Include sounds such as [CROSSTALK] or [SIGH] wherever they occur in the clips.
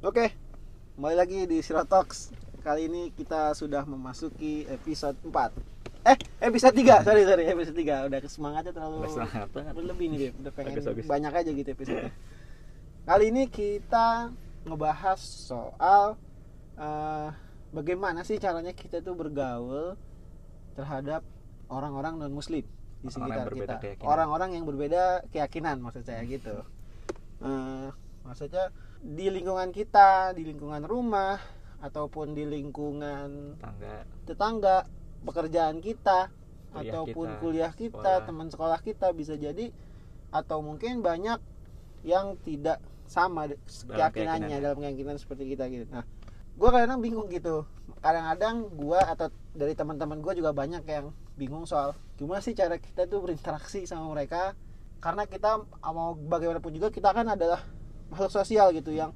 Oke, kembali lagi di Sirotox. Kali ini kita sudah memasuki episode 4 Eh, episode 3, sorry, sorry, episode 3 Udah semangatnya terlalu Udah semangat banget. berlebih nih, Dip. Udah pengen Bagus, bagus. banyak aja gitu episode Kali ini kita ngebahas soal eh, Bagaimana sih caranya kita tuh bergaul terhadap orang-orang non-muslim di Orang-orang sekitar berbeda kita keyakinan. Orang-orang yang berbeda keyakinan maksud saya gitu Eh, Maksudnya di lingkungan kita, di lingkungan rumah ataupun di lingkungan tangga tetangga, pekerjaan kita Kuliah ataupun kita, kuliah kita, sekolah. teman sekolah kita bisa jadi atau mungkin banyak yang tidak sama keyakinannya keyakinan. dalam keyakinan seperti kita gitu. Nah, gue kadang bingung gitu. Kadang-kadang gue atau dari teman-teman gue juga banyak yang bingung soal gimana sih cara kita tuh berinteraksi sama mereka karena kita mau bagaimanapun juga kita kan adalah makhluk sosial gitu yang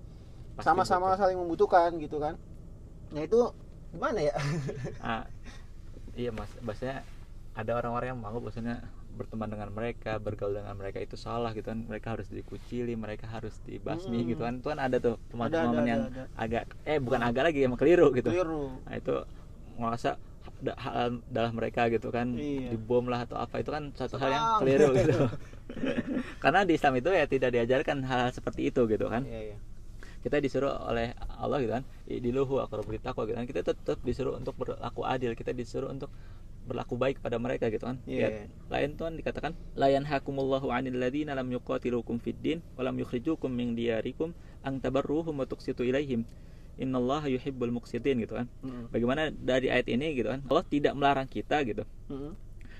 sama-sama saling membutuhkan gitu kan. Nah itu gimana ya? [LAUGHS] ah, iya mas maksudnya ada orang-orang yang mau maksudnya berteman dengan mereka bergaul dengan mereka itu salah gitu kan mereka harus dikucili mereka harus dibasmi Hmm. gitu kan itu kan ada tuh teman-teman yang ada, ada. agak eh bukan agak lagi emang keliru gitu Keliru. nah itu ngerasa da- hal dalam mereka gitu kan. Iya. dibom lah atau apa itu kan satu hal yang keliru [LAUGHS] gitu. Karena di Islam itu ya tidak diajarkan hal, -hal seperti itu gitu kan. Iya, iya. kita disuruh oleh Allah gitu kan diluhu aku beritahu gitu kan. Kita tetap disuruh untuk berlaku adil kita disuruh untuk berlaku baik pada mereka gitu kan. Iya. Ya, lain tuh kan dikatakan layan hakumullahu anil ladzina lam yuqatilukum fid din wa lam yukhrijukum min diyarikum ang tabarruhum wa tuqsitu ilaihim innallaha yuhibbul muqsitin gitu kan Mm-mm. bagaimana dari ayat ini gitu kan Allah tidak melarang kita gitu Mm-mm.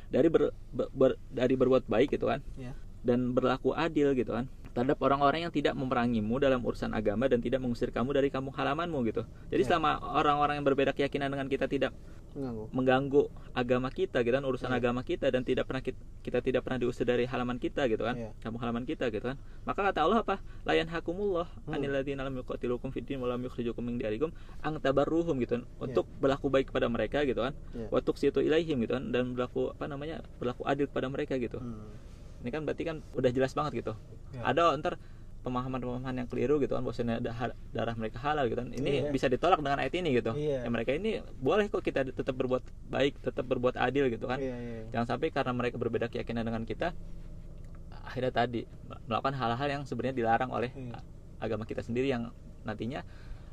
dari ber, ber- ber- dari berbuat baik gitu kan Iya. dan berlaku adil gitu kan terhadap orang-orang yang tidak memerangimu dalam urusan agama dan tidak mengusir kamu dari kampung halamanmu gitu. Jadi Ya. selama orang-orang yang berbeda keyakinan dengan kita tidak Mengganggu. mengganggu agama kita gitu kan urusan Ya. agama kita dan tidak pernah kita, kita tidak pernah diusir dari halaman kita gitu kan Ya. kampung halaman kita gitu kan maka kata Allah apa layan hakumullah Hmm. anil ladzina lam yuqatilukum fid din wa lam yukhrijukum min diyarikum ang tabarruhum gitu kan untuk berlaku baik kepada mereka gitu kan Ya. wa tuqsitu ilaihim gitu kan dan berlaku apa namanya berlaku adil kepada mereka gitu Hmm. Ini kan berarti kan udah jelas banget gitu Ya. ada ntar pemahaman-pemahaman yang keliru gitu kan bahwasanya ha- darah mereka halal gitu kan ini Iya. bisa ditolak dengan ayat ini gitu Iya. ya mereka ini boleh kok kita tetap berbuat baik tetap berbuat adil gitu kan Iya, iya. jangan sampai karena mereka berbeda keyakinan dengan kita akhirnya tadi melakukan hal-hal yang sebenarnya dilarang oleh Iya. agama kita sendiri yang nantinya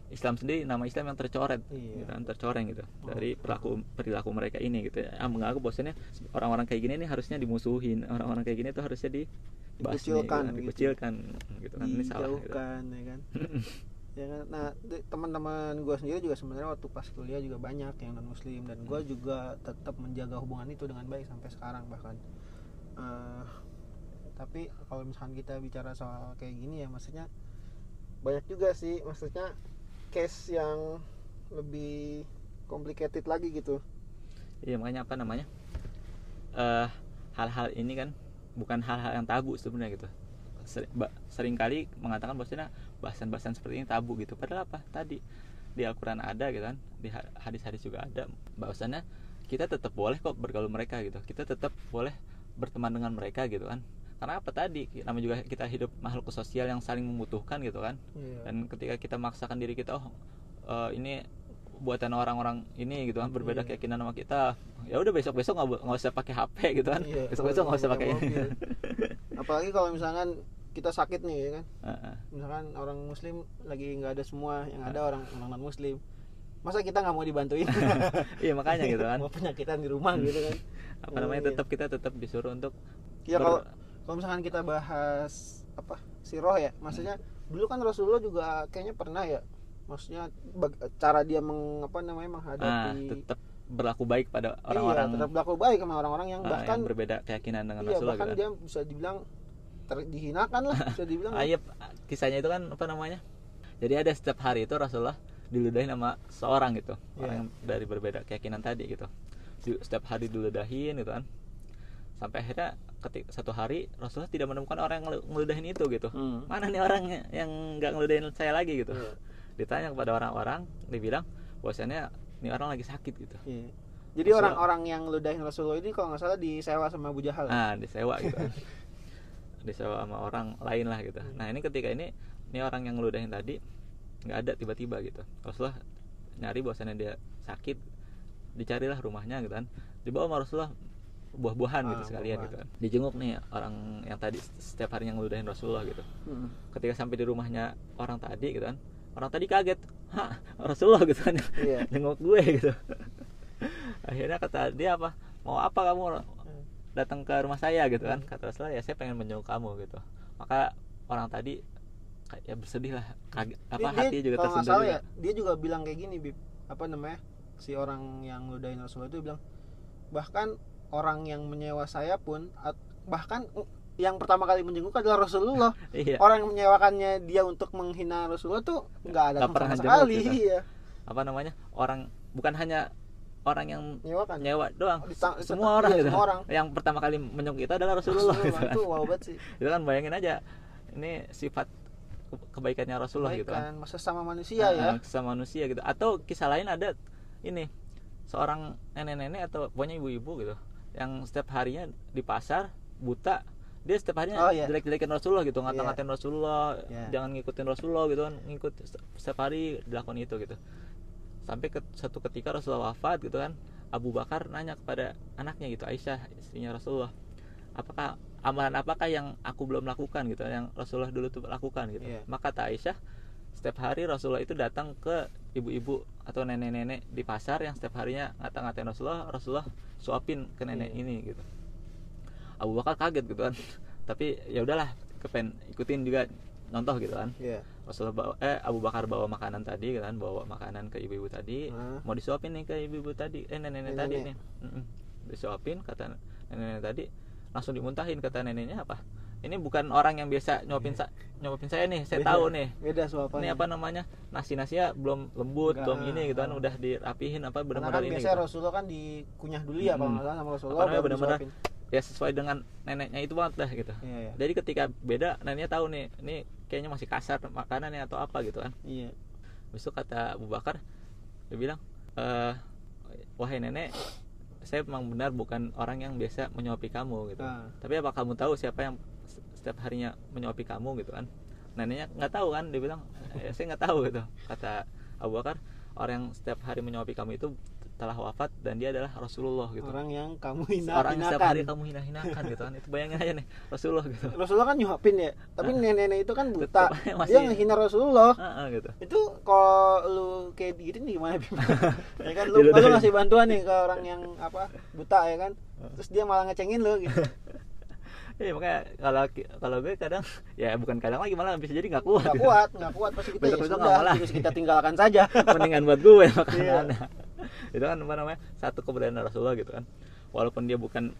Islam sendiri nama Islam yang tercoret Iya. gitu kan, tercoreng gitu Oh. dari perilaku perilaku mereka ini gitu ya mengaku bahwasanya orang-orang kayak gini ini harusnya dimusuhin orang-orang kayak gini tuh harusnya di Dikucilkan gitu. dikucilkan gitu kan ini salah gitu. ya kan [LAUGHS] ya kan nah teman-teman gue sendiri juga sebenarnya waktu pas kuliah juga banyak yang non muslim dan gue juga tetap menjaga hubungan itu dengan baik sampai sekarang bahkan Eh, tapi kalau misalkan kita bicara soal kayak gini ya maksudnya banyak juga sih maksudnya case yang lebih complicated lagi gitu Iya makanya apa namanya eh hal-hal ini kan bukan hal-hal yang tabu sebenarnya gitu. Seri- ba- Seringkali mengatakan bahwasanya bahasan-bahasan seperti ini tabu gitu. Padahal apa? Tadi di Al-Qur'an ada gitu kan, di ha- hadis-hadis juga ada bahwasannya kita tetap boleh kok bergaul mereka gitu. Kita tetap boleh berteman dengan mereka gitu kan. Karena apa tadi? Namanya juga kita hidup makhluk sosial yang saling membutuhkan gitu kan Iya. dan ketika kita maksakan diri kita oh eh, ini buatan orang-orang ini gitu kan berbeda Iya. keyakinan sama kita ya udah besok besok nggak nggak usah pakai HP gitu kan Iya, besok besok nggak usah pakai ini [LAUGHS] apalagi kalau misalkan kita sakit nih ya kan Heeh. misalkan orang muslim lagi nggak ada semua yang ada orang orang non muslim masa kita nggak mau dibantuin [LAUGHS] iya makanya gitu kan mau penyakitan di rumah gitu kan apa namanya Iya. tetap kita tetap disuruh untuk ya ber- kalau kalau misalkan kita bahas apa siroh ya maksudnya dulu kan Rasulullah juga kayaknya pernah ya maksudnya cara dia meng, apa namanya ah, menghadapi tetap berlaku baik pada iya, orang-orang tetap berlaku baik sama orang-orang yang ah, bahkan yang berbeda keyakinan dengan iya Rasulullah bahkan gitu kan. dia bisa dibilang ter- dihinakan lah bisa dibilang [LAUGHS] Ah, iya, kisahnya itu kan apa namanya jadi ada setiap hari itu Rasulullah diludahin sama seorang gitu Iya. orang yang dari berbeda keyakinan tadi gitu setiap hari diludahin gitu kan sampai akhirnya ketika satu hari Rasulullah tidak menemukan orang yang ngelu- ngeludahin itu gitu Hmm. mana nih orangnya yang nggak ngeludahin saya lagi gitu Iya. ditanya kepada orang-orang dibilang bahwasannya ini orang lagi sakit gitu Iya. Jadi Rasulullah- orang-orang yang ludahin Rasulullah ini kalau nggak salah disewa sama Abu Jahal. nah disewa gitu [LAUGHS] disewa sama orang lain lah gitu Hmm. nah ini ketika ini ini orang yang ngeludahin tadi nggak ada tiba-tiba gitu Rasulullah nyari bahwasannya dia sakit dicarilah rumahnya gitu kan dibawa sama Rasulullah buah-buahan gitu Ah, sekalian buah-buahan. gitu kan. Dijenguk nih orang yang tadi setiap hari yang ngeludahin Rasulullah gitu. Hmm. ketika sampai di rumahnya orang tadi gitu kan orang tadi kaget hah Rasulullah? gitu kan. Iya. [LAUGHS] jenguk gue gitu. Akhirnya kata dia apa mau apa kamu datang ke rumah saya gitu kan. Kata Rasulullah ya saya pengen menjenguk kamu gitu. Maka orang tadi kayak ya bersedih lah. Kaget apa Dia- hati juga tersentuh juga. ya dia juga bilang kayak gini bib. Apa namanya si orang yang ludahin Rasulullah itu bilang bahkan orang yang menyewa saya pun bahkan yang pertama kali menjenguk adalah Rasulullah. [LAUGHS] Iya. Orang yang menyewakannya dia untuk menghina Rasulullah tuh nggak ada Nggak pernah sekali. gitu. iya. Apa namanya? Orang bukan hanya orang yang menyewakan. nyewa doang. Ditang- semua iya, orang gitu. semua orang. yang pertama kali menjenguk kita adalah Rasulullah, gitu kan. itu wow banget sih. [LAUGHS] Itu kan bayangin aja ini sifat ke- kebaikannya Rasulullah gitu kan. Kebaikan, masa sama manusia ya. Ah, sama manusia gitu. Atau kisah lain ada ini seorang nenek-nenek atau pokoknya ibu-ibu gitu yang setiap harinya di pasar buta dia setiap harinya Oh, iya. jelek-jelekin Rasulullah gitu ngata-ngatain Rasulullah Iya. jangan ngikutin Rasulullah gitu kan ngikut setiap hari dilakukan itu gitu sampai ke satu ketika Rasulullah wafat gitu kan Abu Bakar nanya kepada anaknya gitu Aisyah istrinya Rasulullah apakah amalan apakah yang aku belum lakukan gitu yang Rasulullah dulu tuh lakukan gitu Iya. maka kata Aisyah setiap hari Rasulullah itu datang ke ibu-ibu atau nenek-nenek di pasar yang setiap harinya ngata-ngatain Rasulullah Rasulullah suapin ke nenek Iya. ini gitu Abu Bakar kaget gitu kan [LAUGHS] tapi ya udahlah kepen ikutin juga contoh gitu kan Iya. Rasulullah bawa, eh Abu Bakar bawa makanan tadi gitu kan bawa makanan ke ibu-ibu tadi Nah. mau disuapin nih ke ibu-ibu tadi eh nenek-nenek tadi nih Nenek. Mm-mm. disuapin kata nenek-nenek tadi langsung dimuntahin kata neneknya apa ini bukan orang yang biasa nyuapin sa- nyuapin saya nih saya Beda. tahu nih beda suapannya ini apa namanya nasi nasinya belum lembut Enggak. belum ini gitu kan udah dirapihin apa benar-benar kan ini biasanya gitu. Rasulullah kan dikunyah dulu ya kalau Mm-mm. nggak salah sama Rasulullah benar-benar ya sesuai dengan neneknya itu banget dah gitu iya iya jadi ketika beda neneknya tahu nih ini kayaknya masih kasar makanannya atau apa gitu kan iya itu kata Abu Bakar dia bilang eh wahai nenek saya memang benar bukan orang yang biasa menyuapi kamu gitu Ah. tapi apa kamu tahu siapa yang setiap harinya menyuapi kamu gitu kan. Neneknya nggak tahu kan dia bilang "Eh, saya nggak tahu gitu. Kata Abu Bakar orang yang setiap hari menyuapi kamu itu telah wafat dan dia adalah Rasulullah gitu. Orang yang kamu hina orang yang setiap hinakan. hari kamu hina-hinakan gitu kan. Itu bayangin aja nih Rasulullah gitu. Rasulullah kan nyuapin ya tapi nenek-nenek itu kan buta. masih- dia ngehina Rasulullah. Ah, ah, gitu. Itu kalau lu kayak gitu nih gimana Bim? [LAUGHS] ya kan lu, lu ngasih bantuan nih ke orang yang apa buta ya kan. Terus dia malah ngecengin lu gitu [LAUGHS] Iya makanya kalau kalau gue kadang ya bukan kadang lagi malah bisa jadi nggak kuat. nggak gitu. kuat nggak kuat pasti kita ya Besok-besok sudah nggak mau lagi. terus kita tinggalkan saja [LAUGHS] Mendingan buat gue Iya. makanannya. itu kan apa namanya satu keberadaan Rasulullah gitu kan. Walaupun dia bukan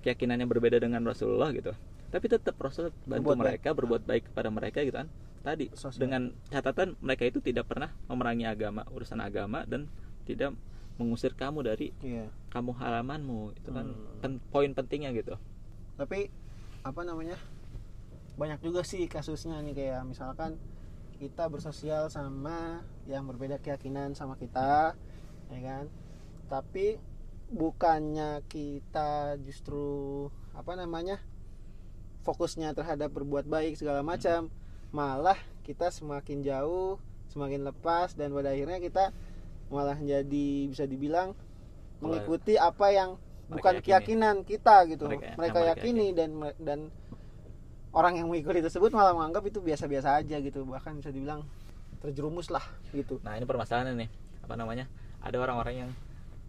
keyakinannya berbeda dengan Rasulullah gitu, tapi tetap Rasul bantu Berbuat baik. mereka berbuat baik kepada mereka gitu kan. Tadi Sosial. dengan catatan mereka itu tidak pernah memerangi agama urusan agama dan tidak mengusir kamu dari iya kamu halamanmu itu kan Hmm. pen- poin pentingnya gitu. tapi apa namanya banyak juga sih kasusnya nih kayak misalkan kita bersosial sama yang berbeda keyakinan sama kita ya kan? Tapi bukannya kita justru apa namanya fokusnya terhadap berbuat baik segala macam malah kita semakin jauh semakin lepas dan pada akhirnya kita malah jadi bisa dibilang mengikuti apa yang bukan yakini. keyakinan kita gitu Mereka- mereka, yang mereka yakini dan dan orang yang mengikuti tersebut malah menganggap itu biasa-biasa aja gitu bahkan bisa dibilang terjerumus lah gitu Nah ini permasalahannya nih apa namanya ada orang-orang yang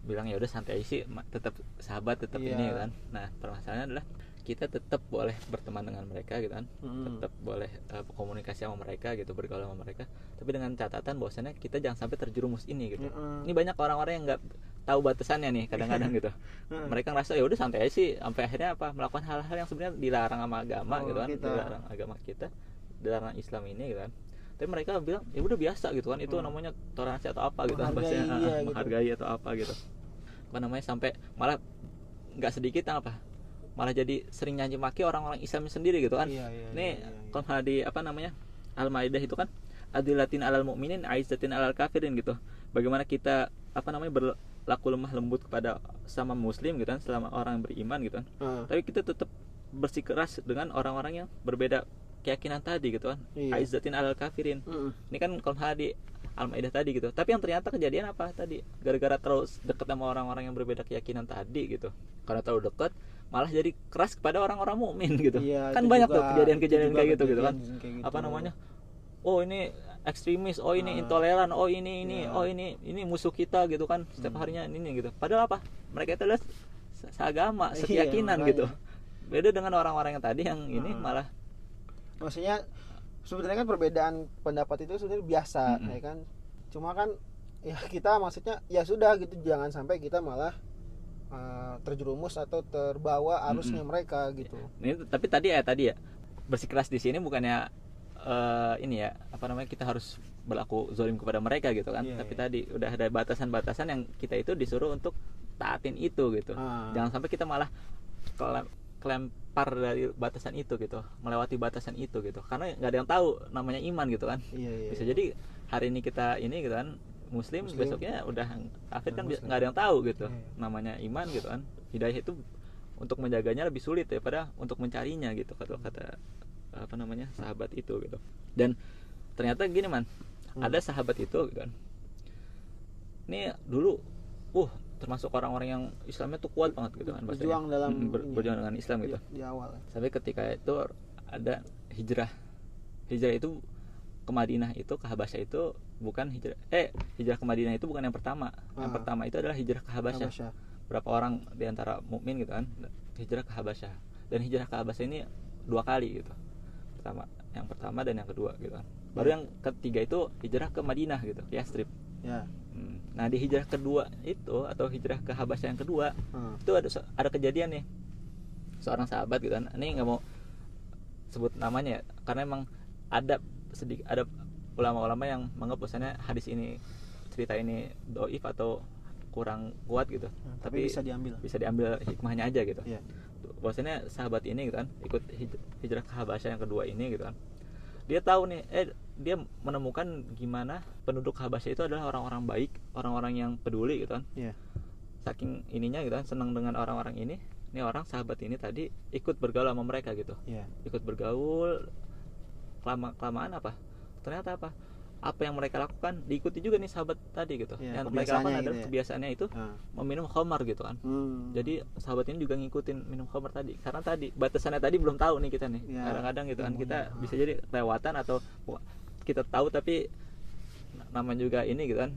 bilang ya udah santai aja sih tetap sahabat tetap Iya. ini kan. Nah permasalahannya adalah kita tetap boleh berteman dengan mereka gitu kan, Hmm. tetap boleh uh, komunikasi sama mereka gitu bergaul sama mereka. Tapi dengan catatan bahwasannya kita jangan sampai terjerumus ini gitu. Mm-mm. Ini banyak orang-orang yang nggak tahu batasannya nih kadang-kadang gitu. [LAUGHS] Mereka ngerasa ya udah santai aja sih sampai akhirnya apa melakukan hal-hal yang sebenarnya dilarang sama agama Oh, gitu kan, kita. dilarang agama kita, dilarang Islam ini gitu kan. Tapi mereka bilang ya udah biasa gitu kan itu Hmm. namanya toleransi atau apa gitu kan Menghargai, bahasanya, ah, iya, gitu. menghargai atau apa gitu. Apa namanya sampai malah nggak sedikit apa malah jadi sering nyanyi maki orang-orang Islam sendiri gitu kan. Iya, iya, Ini iya, iya, iya. kalau di apa namanya Al-Maidah itu kan adilatin alal mukminin aizzatin alal kafirin gitu. Bagaimana kita apa namanya berlaku lemah lembut kepada sama muslim gitu kan selama orang beriman gitu kan. Ah, tapi kita tetap bersikeras dengan orang-orang yang berbeda keyakinan tadi gitu kan. Iya. Aizzatin alal kafirin. Mm-mm. ini kan kalau di Al-Maidah tadi gitu. Tapi yang ternyata kejadian apa tadi? Gara-gara terlalu dekat sama orang-orang yang berbeda keyakinan tadi gitu. Karena terlalu dekat malah jadi keras kepada orang-orang mukmin gitu. Iya, kan banyak juga- tuh kejadian-kejadian kayak gitu gitu kan. kayak gitu. apa namanya? Oh ini ekstremis oh ini Ah. intoleran oh ini ini Iya. oh ini ini musuh kita gitu kan setiap Hmm. harinya ini gitu padahal apa mereka itu adalah se- seagama Iya, sekeyakinan makanya. gitu beda dengan orang-orang yang tadi yang ini Ah. malah maksudnya sebenarnya kan perbedaan pendapat itu sebenarnya biasa Mm-mm. ya kan cuma kan ya kita maksudnya ya sudah gitu jangan sampai kita malah uh, terjerumus atau terbawa arusnya Mm-mm. mereka gitu ini tapi tadi ya tadi ya bersikeras di sini bukannya eh, ini ya apa namanya kita harus berlaku zolim kepada mereka gitu kan Iya, tapi iya. tadi udah ada batasan-batasan yang kita itu disuruh untuk taatin itu gitu Ah. jangan sampai kita malah kelem- kelempar dari batasan itu gitu melewati batasan itu gitu karena nggak ada yang tahu namanya iman gitu kan iya iya bisa jadi hari ini kita ini gitu kan muslim, Muslim. besoknya udah kafir kan Muslim. nggak ada yang tahu gitu Iya. namanya iman gitu kan hidayah itu untuk menjaganya lebih sulit daripada untuk mencarinya gitu kata kata apa namanya sahabat itu gitu. Dan ternyata gini man Hmm. ada sahabat itu gitu kan. Ini dulu uh termasuk orang-orang yang Islamnya tuh kuat banget gitu kan. Berjuang dalam Mm, ber- berjuang dengan Islam gitu. Di, di awal. Sampai ketika itu ada hijrah. Hijrah itu ke Madinah itu ke Habasyah itu bukan hijrah eh hijrah ke Madinah itu bukan yang pertama. Yang Ah. pertama itu adalah hijrah ke Habasyah. Habasyah. berapa orang di antara mukmin gitu kan hijrah ke Habasyah. Dan hijrah ke Habasyah ini dua kali gitu pertama yang pertama dan yang kedua gitu kan baru Ya. yang ketiga itu hijrah ke Madinah gitu ke Yastrib ya Hmm. nah di hijrah kedua itu atau hijrah ke Habasyah yang kedua Hmm. itu ada ada kejadian nih seorang sahabat gitu kan ini nggak mau sebut namanya ya karena emang ada sedikit ada ulama-ulama yang menganggap hadis ini cerita ini doif atau kurang kuat gitu Nah, tapi bisa diambil bisa diambil hikmahnya aja gitu Iya. Bahwasanya sahabat ini gitu kan ikut hij- hijrah ke Habasyah yang kedua ini gitu kan. Dia tahu nih eh dia menemukan gimana penduduk Habasyah itu adalah orang-orang baik orang-orang yang peduli gitu kan. Iya. saking ininya gitu kan senang dengan orang-orang ini ini orang sahabat ini tadi ikut bergaul sama mereka gitu. Iya. ikut bergaul kelama kelamaan apa? Ternyata apa apa yang mereka lakukan diikuti juga nih sahabat tadi gitu Iya, yang mereka lakukan kebiasaannya adalah gitu ya. kebiasaannya itu Nah. meminum khamar gitu kan Hmm. jadi sahabat ini juga ngikutin minum khamar tadi karena tadi batasannya tadi belum tahu nih kita nih Ya, kadang-kadang gitu kan kita ilmunya. bisa jadi lewatan atau kita tahu tapi na- namanya juga ini gitu kan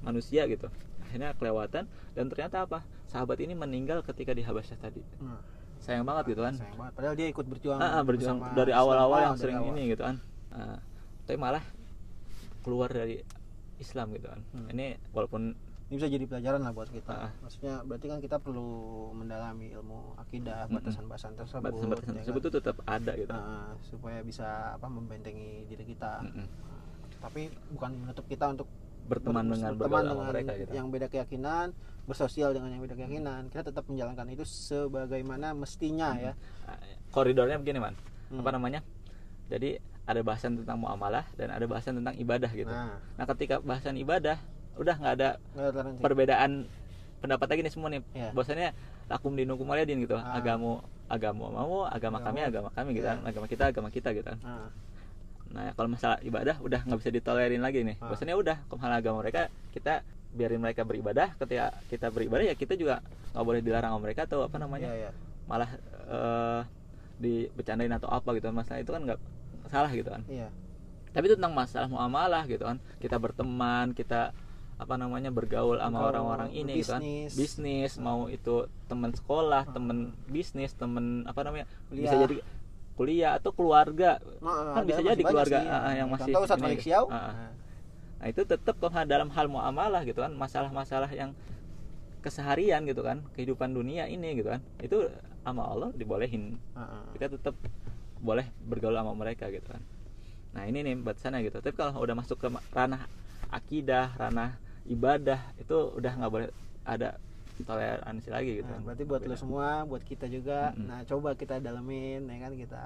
manusia gitu akhirnya kelewatan dan ternyata apa sahabat ini meninggal ketika di Habasyah tadi Nah, sayang banget gitu kan sayang banget. Padahal dia ikut berjuang. Ah, ah, berjuang dari awal-awal Ah, yang sering awal. ini gitu kan Ah, tapi malah keluar dari Islam gitu kan Hmm. ini walaupun Ini bisa jadi pelajaran lah buat kita. Ah. Maksudnya berarti kan kita perlu mendalami ilmu akidah, Mm-mm. batasan-batasan tersebut. batasan-batasan ya tersebut kan? tuh tetap ada gitu Ah, supaya bisa apa membentengi diri kita. Mm-mm. Tapi bukan menutup kita untuk berteman ber- dengan berteman dengan mereka gitu yang beda keyakinan, bersosial dengan yang beda keyakinan. Kita tetap menjalankan itu sebagaimana mestinya ya. Ah, koridornya begini man Hmm. apa namanya jadi ada bahasan tentang muamalah dan ada bahasan tentang ibadah gitu Nah, nah ketika bahasan ibadah udah nggak ada nggak perbedaan pendapat lagi nih semua nih Iya. bahwasannya lakum dinukum waliyadin gitu Ah. agamu agamu mau agama Agama. kami agama kami gitu Iya. kan agama kita agama kita gitu kan Nah, nah kalau masalah ibadah udah nggak bisa ditolerin lagi nih Ah. udah kalau masalah agama mereka kita biarin mereka beribadah ketika kita beribadah ya kita juga nggak boleh dilarang sama mereka atau apa namanya iya, iya. malah eh dibecandain atau apa gitu masalah itu kan nggak salah gitu kan. Iya. tapi itu tentang masalah muamalah gitu kan. Kita berteman kita apa namanya bergaul sama orang-orang ini gitu kan. bisnis mau itu teman sekolah teman bisnis teman apa namanya bisa Kuliah. jadi kuliah atau keluarga. Nah, Kan bisa jadi keluarga, sih, ah, yang masih ini gitu. Ah. Nah, nah itu tetap dalam hal muamalah gitu kan. Masalah-masalah yang keseharian gitu kan. Kehidupan dunia ini gitu kan. Itu sama Allah dibolehin. Ah, ah. kita tetap boleh bergaul sama mereka gitu kan nah ini nih batasannya gitu tapi kalau udah masuk ke ranah akidah ranah ibadah itu udah nggak boleh ada toleransi lagi gitu Nah, kan. berarti buat lo semua, buat kita juga. Mm-mm. Nah, coba kita dalemin ya kan kita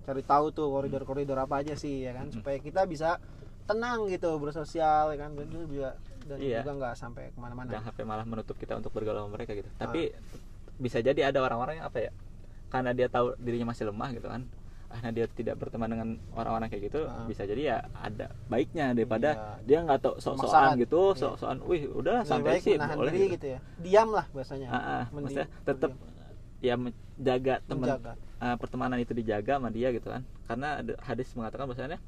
cari tahu tuh koridor-koridor apa aja sih ya kan Mm-mm. supaya kita bisa tenang gitu bersosial ya kan dan juga dan Iya. juga nggak sampai ke mana-mana. jangan sampai malah menutup kita untuk bergaul sama mereka gitu Ah. tapi bisa jadi ada orang-orang yang apa ya karena dia tahu dirinya masih lemah gitu kan akhirnya dia tidak berteman dengan orang-orang kayak gitu Ah. bisa jadi ya ada baiknya daripada Iya. dia nggak tahu sok-sokan gitu Iya. sok-sokan wih udah Lebih santai sih boleh diri gitu. gitu ya diam lah bahasanya Ah, ah, Mendi- maksudnya tetap ya menjaga teman uh, pertemanan itu dijaga sama dia gitu kan karena hadis mengatakan bahwasanya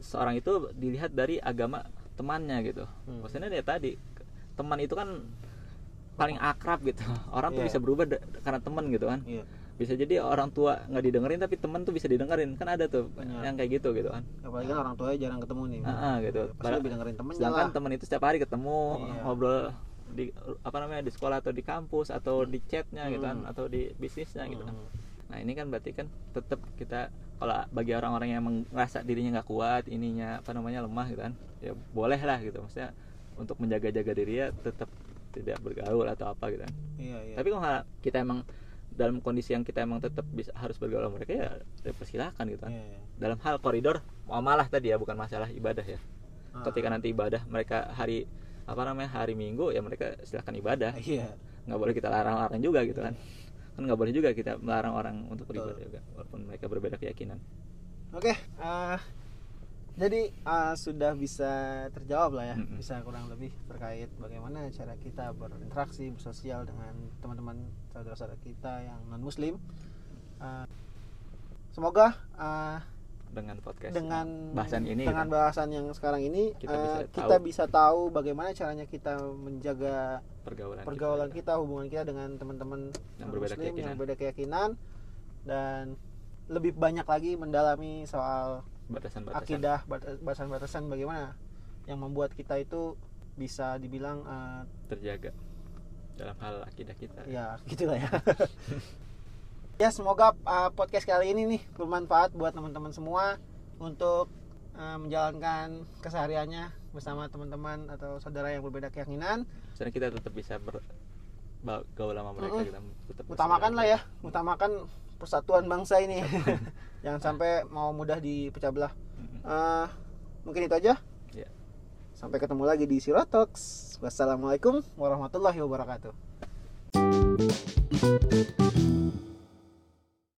seorang itu dilihat dari agama temannya gitu Hmm. maksudnya dia tadi teman itu kan paling akrab gitu orang tuh Iya. bisa berubah karena teman gitu kan iya bisa jadi orang tua nggak didengerin tapi teman tuh bisa didengerin kan ada tuh Benar. yang kayak gitu gitu kan apalagi kan orang tuanya jarang ketemu nih Ah, ah, gitu. pasti lebih dengerin temennya sedangkan lah teman itu setiap hari ketemu Iya. ngobrol di apa namanya di sekolah atau di kampus atau di chatnya gitu kan Hmm. atau di bisnisnya gitu kan Hmm. Nah ini kan berarti kan tetap kita kalau bagi orang-orang yang emang ngerasa dirinya nggak kuat, ininya apa namanya lemah gitu kan, ya boleh lah gitu. Maksudnya untuk menjaga-jaga diri ya tetap tidak bergaul atau apa gitu kan. iya iya Tapi kalau kita emang dalam kondisi yang kita emang tetap bisa harus bergaul sama mereka ya, ya persilahkan gitu kan. Iya, iya. Dalam hal koridor muamalah tadi ya bukan masalah ibadah ya. Ah. Ketika nanti ibadah mereka hari apa namanya hari Minggu ya mereka silahkan ibadah. iya Nggak boleh kita larang-larang juga gitu kan. Kan nggak boleh juga kita melarang orang untuk beribadah juga walaupun mereka berbeda keyakinan. Oke, eh, jadi eh, sudah bisa terjawab lah ya, Mm-mm. bisa kurang lebih terkait bagaimana cara kita berinteraksi, bersosial dengan teman-teman saudara-saudara kita yang non Muslim. Eh, semoga eh, dengan podcast dengan bahasan ini dengan gitu. bahasan yang sekarang ini Kita eh, bisa kita tahu. bisa tahu bagaimana caranya kita menjaga pergaulan pergaulan kita, kita, hubungan kita dengan teman-teman Yang berbeda muslim yang keyakinan. berbeda keyakinan dan lebih banyak lagi mendalami soal batasan-batasan. Akidah bat- batasan-batasan bagaimana yang membuat kita itu bisa dibilang eh, terjaga dalam hal akidah kita. Ya [LAUGHS] gitulah ya. Ya semoga eh, podcast kali ini nih bermanfaat buat teman-teman semua untuk eh, menjalankan kesehariannya bersama teman-teman atau saudara yang berbeda keyakinan. Soalnya kita tetap bisa bergaul sama mereka Mm-mm. kita tetap utamakan lah ya utamakan persatuan bangsa ini [LAUGHS] jangan sampai mau mudah dipecah belah. Eh, mungkin itu aja Ya. sampai ketemu lagi di Sirotox wassalamualaikum warahmatullahi wabarakatuh